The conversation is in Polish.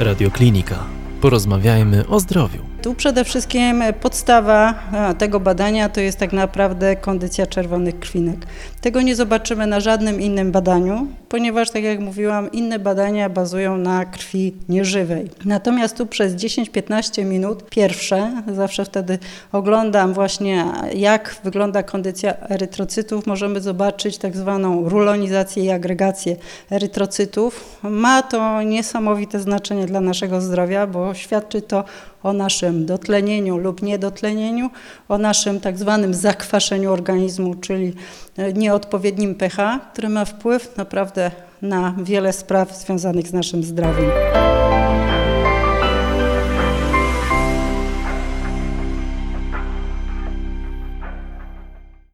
Radioklinika. Porozmawiajmy o zdrowiu. Tu przede wszystkim podstawa tego badania to jest tak naprawdę kondycja czerwonych krwinek. Tego nie zobaczymy na żadnym innym badaniu, ponieważ, tak jak mówiłam, inne badania bazują na krwi nieżywej. Natomiast tu przez 10-15 minut pierwsze, zawsze wtedy oglądam właśnie, jak wygląda kondycja erytrocytów, możemy zobaczyć tak zwaną rulonizację i agregację erytrocytów. Ma to niesamowite znaczenie dla naszego zdrowia, bo świadczy to o naszym dotlenieniu lub niedotlenieniu, o naszym tak zwanym zakwaszeniu organizmu, czyli nieodpowiednim pH, który ma wpływ naprawdę na wiele spraw związanych z naszym zdrowiem.